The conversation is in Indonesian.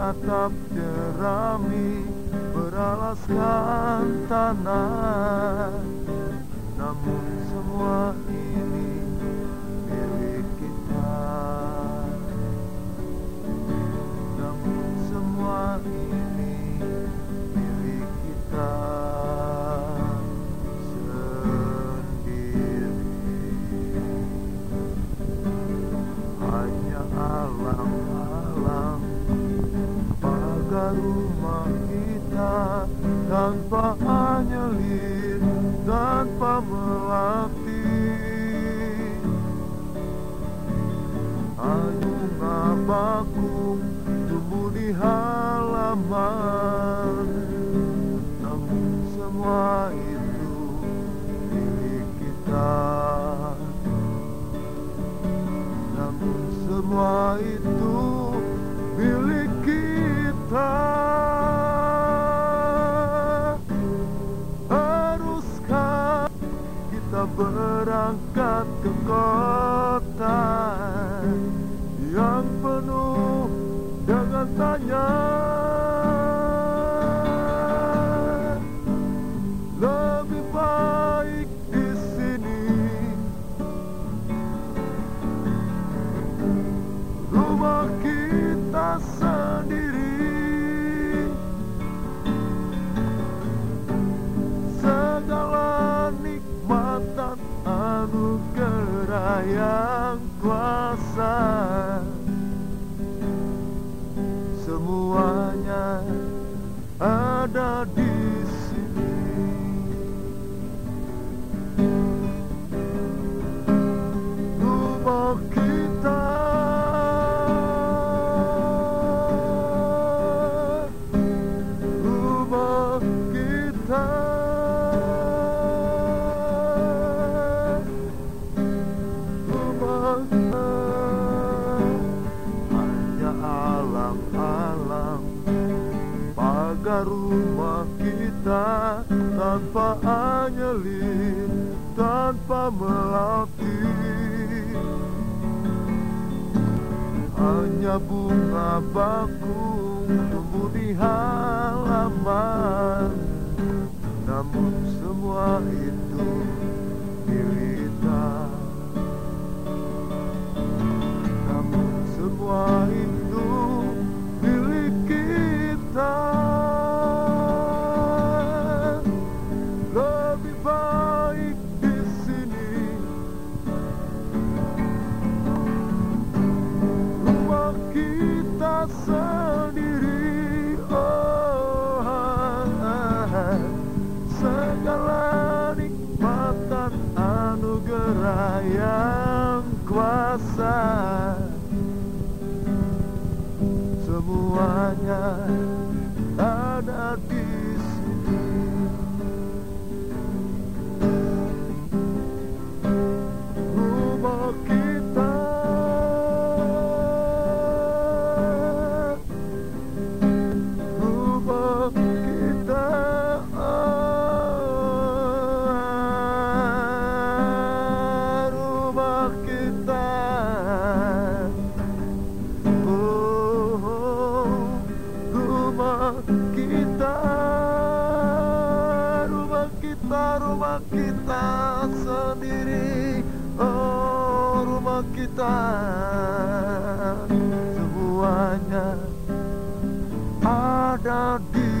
beratap jerami beralaskan tanah. Namun semua ini milik kita. Namun semua ini rumah kita tanpa anyelir, tanpa melatih. Berangkat ke kota Yang penuh dengan tanya yang kuasa. Semuanya ada di sini. Rumah kita rumah kita rumah kita tanpa anyelir tanpa melatih hanya bunga bakung tumbuh di halaman. Namun semua itu milik kita Namun semua itu semuanya ada di kita rumah kita rumah kita sendiri. Oh rumah kita semuanya ada di